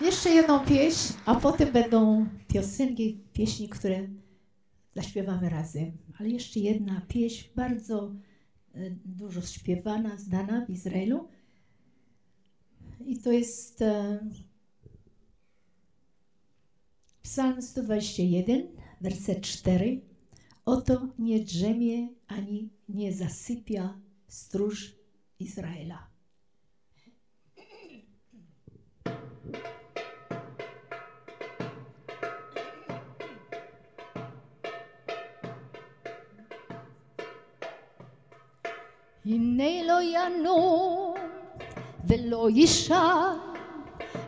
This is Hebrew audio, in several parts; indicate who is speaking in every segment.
Speaker 1: Jeszcze jedną pieśń, a potem będą piosenki, pieśni, które zaśpiewamy razem. Ale jeszcze jedna pieśń, bardzo e, dużo śpiewana, znana w Izraelu. I to jest e, Psalm 121, werset 4. Oto nie drzemie ani nie zasypia stróż Izraela. הנה לא ינום ולא יישן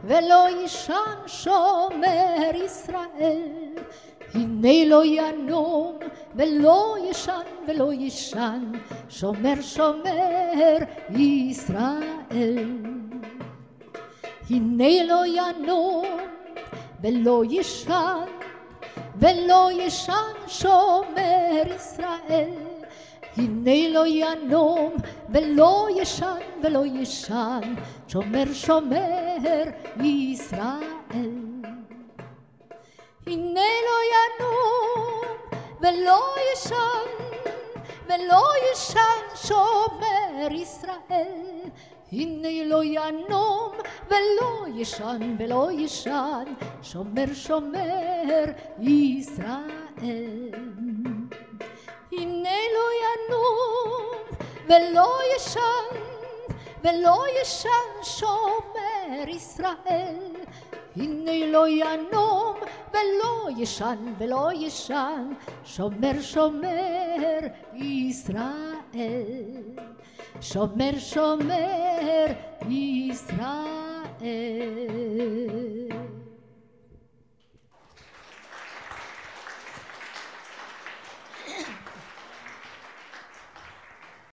Speaker 1: ולא יישן שומר ישראל. הנה לא ינום ולא ישן ולא יישן שומר שומר ישראל. הנה לא ינום ולא ישן ולא ישן שומר ישראל הנה לא ינום ולא ישן ולא ישן שומר שומר ישראל. הנה לא ינום ולא ישן ולא ישן שומר ישראל. הנה לא ינום ולא ישן ולא ישן שומר שומר ישראל. הנה ולא ישן ולא ישן שומר ישראל. הנה לא ינום ולא ישן ולא ישן שומר שומר ישראל. שומר שומר ישראל